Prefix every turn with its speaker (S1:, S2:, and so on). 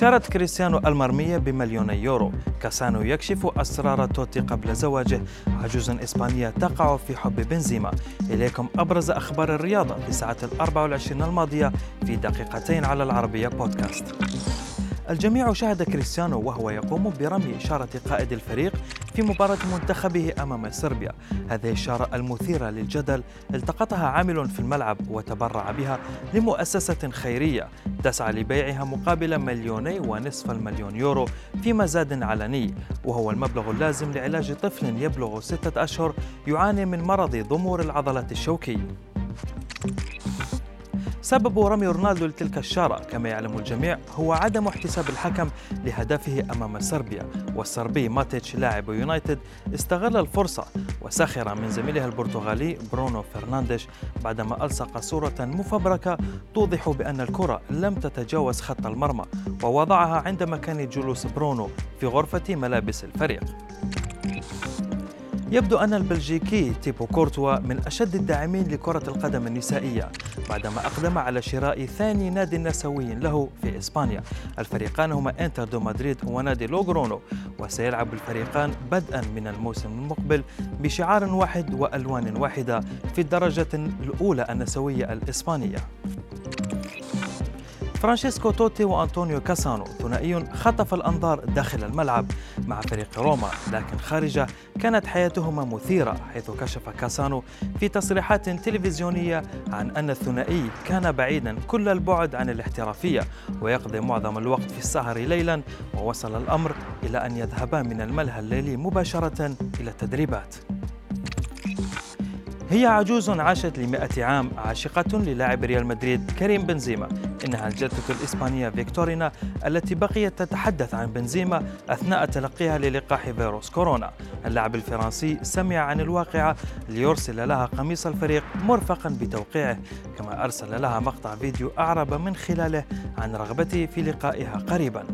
S1: شارت كريستيانو المرمية بمليوني يورو. كاسانو يكشف أسرار توتي قبل زواجه. عجوز إسبانية تقع في حب بنزيما. إليكم أبرز أخبار الرياضة في ساعة الأربع والعشرين الماضية في دقيقتين على العربية بودكاست. الجميع شاهد كريستيانو وهو يقوم برمي إشارة قائد الفريق في مباراة منتخبه أمام صربيا. هذه الإشارة المثيرة للجدل التقطها عامل في الملعب وتبرع بها لمؤسسة خيرية تسعى لبيعها مقابل مليوني ونصف المليون يورو في مزاد علني وهو المبلغ اللازم لعلاج طفل يبلغ ستة أشهر يعاني من مرض ضمور العضلة الشوكية سبب رمي رونالدو لتلك الشارة. كما يعلم الجميع هو عدم احتساب الحكم لهدفه أمام صربيا. والصربي ماتيتش لاعب يونايتد استغل الفرصة وسخر من زميله البرتغالي برونو فرنانديش بعدما ألصق صورة مفبركة توضح بأن الكرة لم تتجاوز خط المرمى ووضعها عند مكان جلوس برونو في غرفة ملابس الفريق. يبدو أن البلجيكي تيبو كورتوا من أشد الداعمين لكرة القدم النسائية بعدما أقدم على شراء ثاني نادي نسوي له في إسبانيا. الفريقان هما إنتر دو مدريد ونادي لوغرونو وسيلعب الفريقان بدءا من الموسم المقبل بشعار واحد وألوان واحدة في الدرجة الأولى النسوية الإسبانية. فرانشيسكو توتي وأنطونيو كاسانو ثنائي خطف الأنظار داخل الملعب مع فريق روما لكن خارجة كانت حياتهما مثيرة حيث كشف كاسانو في تصريحات تلفزيونية عن أن الثنائي كان بعيدا كل البعد عن الاحترافية ويقضي معظم الوقت في السهر ليلا ووصل الأمر إلى أن يذهبا من الملهى الليلي مباشرة إلى التدريبات. هي عجوز عاشت لمئة عام عاشقة للاعب ريال مدريد كريم بنزيما. إنها الجدة الإسبانية فيكتورينا التي بقيت تتحدث عن بنزيما أثناء تلقيها للقاح فيروس كورونا. اللاعب الفرنسي سمع عن الواقعة ليرسل لها قميص الفريق مرفقا بتوقيعه كما أرسل لها مقطع فيديو أعرب من خلاله عن رغبته في لقائها قريبا.